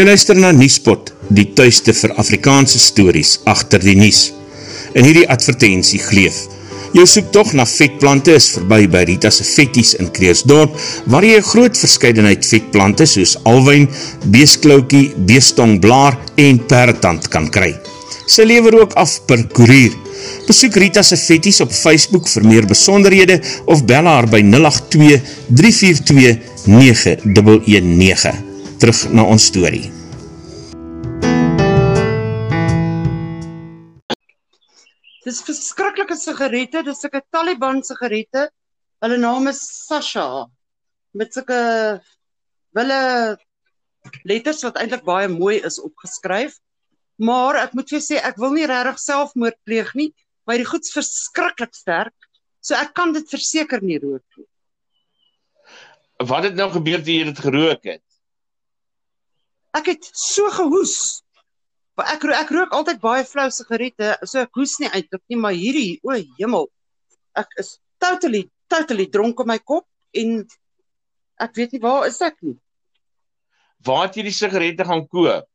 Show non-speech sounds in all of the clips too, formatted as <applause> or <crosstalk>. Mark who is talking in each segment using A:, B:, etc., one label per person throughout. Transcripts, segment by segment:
A: Jy luister na Niespot, die tuiste vir Afrikaanse stories achter die Nies. In hierdie advertentie gleef. Jou soektocht na vetplante is voorbij by Rita's Vetties in Kreersdorp, waar jy groot verscheidenheid vetplante soos alwijn, beesklaukie, beestongblaar en perretand kan kry. Sy lever ook af per koerier. Besoek Rita's Vetties op Facebook vir meer besonderhede of bel haar by 082 342 9119 terug na ons story.
B: Dis verskriklike sigarette, dis sulke Taliban sigarette. Hulle naam is Sasha met sulke wille letters wat eintlik baie mooi is opgeskryf. Maar ek moet vir sê ek wil nie regtig selfmoord pleeg nie, maar hierdie goed's verskriklik sterk. So ek kan dit verseker nie rook nie.
C: Wat het nou gebeur toe jy dit gerook het?
B: Ek het so gehoes. Ek ek rook altyd baie flou sigarette, so ek hoes nie eintlik nie, maar hierdie, o hemel. Ek is totally totally dronk op my kop en ek weet nie waar is ek nie.
C: Waar het jy die sigarette gaan koop?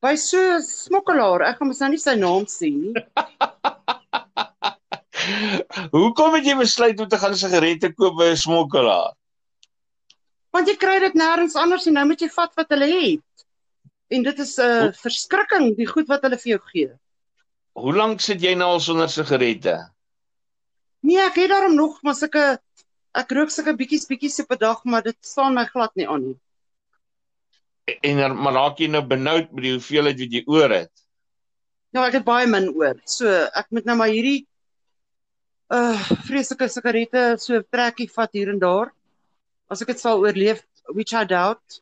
B: By so 'n smokkelaar. Ek gaan mos nou nie sy naam sê nie. <laughs>
C: Hoekom het jy besluit om te gaan sigarette koop by 'n smokkelaar?
B: Want jy kry dit nêrens anders en nou moet jy vat wat hulle het. En dit is 'n uh, verskrikking die goed wat hulle vir jou gee.
C: Hoe lank sit jy nou al sonder sigarette?
B: Nee, ek het daarom nog maar sulke ek rook sulke bietjies bietjies op 'n dag, maar dit staan my glad nie aan nie.
C: En er, maar raak jy nou benoud met die hoeveelheid wat jy oor het?
B: Nou ek het baie min oor. So ek moet nou maar hierdie uh vreeslike sigarette so trekkie vat hier en daar as ek dit sal oorleef which I doubt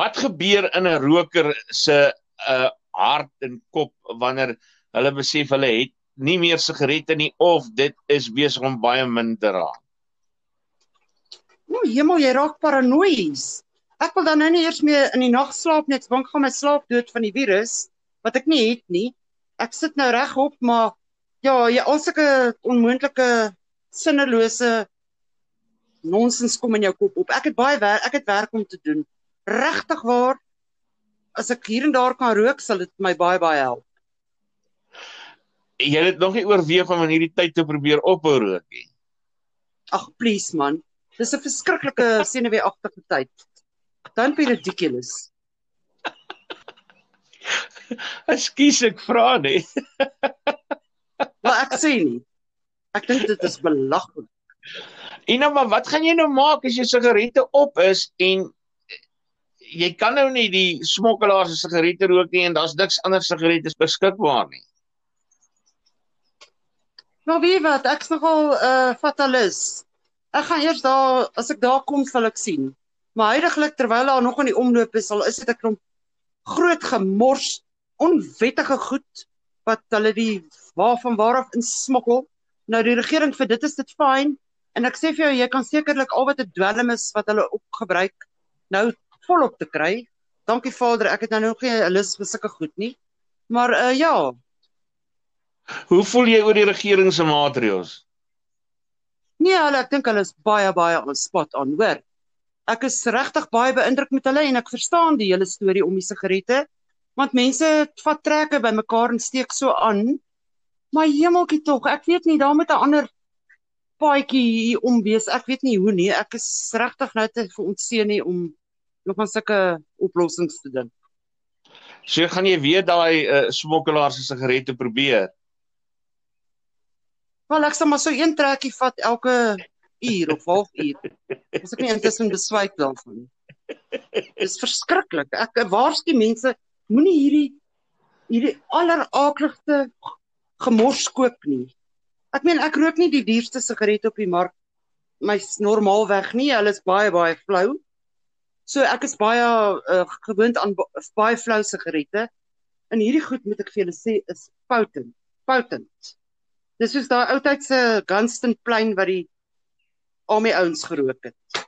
C: wat gebeur in 'n roker se uh hart en kop wanneer hulle besef hulle het nie meer sigarette nie of dit is besig om baie min te raak
B: O, hemel, jy raak paranoïes. Ek wil dan nou nie eers meer in die nag slaap net want gaan my slaap dood van die virus wat ek nie het nie. Ek sit nou regop, maar ja, jy al sulke onmoontlike sinnelose nonsens kom in jou kop op. Ek het baie werk, ek het werk om te doen. Regtig waar as ek hier en daar kan rook, sal dit my baie baie help.
C: Jy het nog nie oorweeg om in hierdie tyd te probeer ophou rook nie.
B: Ag, please man. Dis 'n verskriklike <laughs> senuweeagtige tyd. Don't be ridiculous.
C: Ekskuus ek vra nie.
B: Maar ek sê nie. Ek dink dit is belaglik.
C: En nou maar wat gaan jy nou maak as jy sigarette op is en jy kan nou nie die smokkelaars se sigarette rook nie en daar's niks ander sigarette beskikbaar nie.
B: Nou wie wat, ek's nogal 'n uh, fatalis. Ek gaan eers daar as ek daar kom sal ek sien. Maar heidaglik terwyl daar nog in die omloop is, sal is dit 'n klomp groot gemors, onwettige goed wat hulle die waarvan waaraf insmokkel. Nou die regering vir dit is dit fyn, En ek sê vir jou, jy kan sekerlik al wat 'n dwelm is wat hulle opgebruik nou volop te kry. Dankie Vader, ek het nou nog nie 'n lus vir sulke goed nie. Maar uh ja.
C: Hoe voel jy oor die regering se maatreëls?
B: Nee, hulle, ek dink hulle is baie baie on spot on, hoor. Ek is regtig baie beïndruk met hulle en ek verstaan die hele storie om die sigarette, want mense vat trekke by mekaar en steek so aan. Maar hemeltjie tog, ek weet nie, daar moet 'n ander paadjie hier om wees. Ek weet nie hoe nie. Ek is regtig nou te verontseën nie om nog aan sulke oplossings te dink.
C: So gaan jy weer daai uh, smokkelaars se sigarette probeer.
B: Wel ek sal maar so een trekkie vat elke uur of halfuur. As ek nie intussen beswyk daarvan nie. Dis verskriklik. Ek waarsku mense moenie hierdie hierdie alleraakligste gemors koop nie. Ek meen ek rook nie die duurste sigaret op die mark my normaalweg nie. Hulle is baie baie flou. So ek is baie uh, gewoond aan baie flou sigarette. En hierdie goed moet ek vir julle sê is potent. Potent. Dis soos daai ou tyd se Gunston plain wat die army ouens gerook het.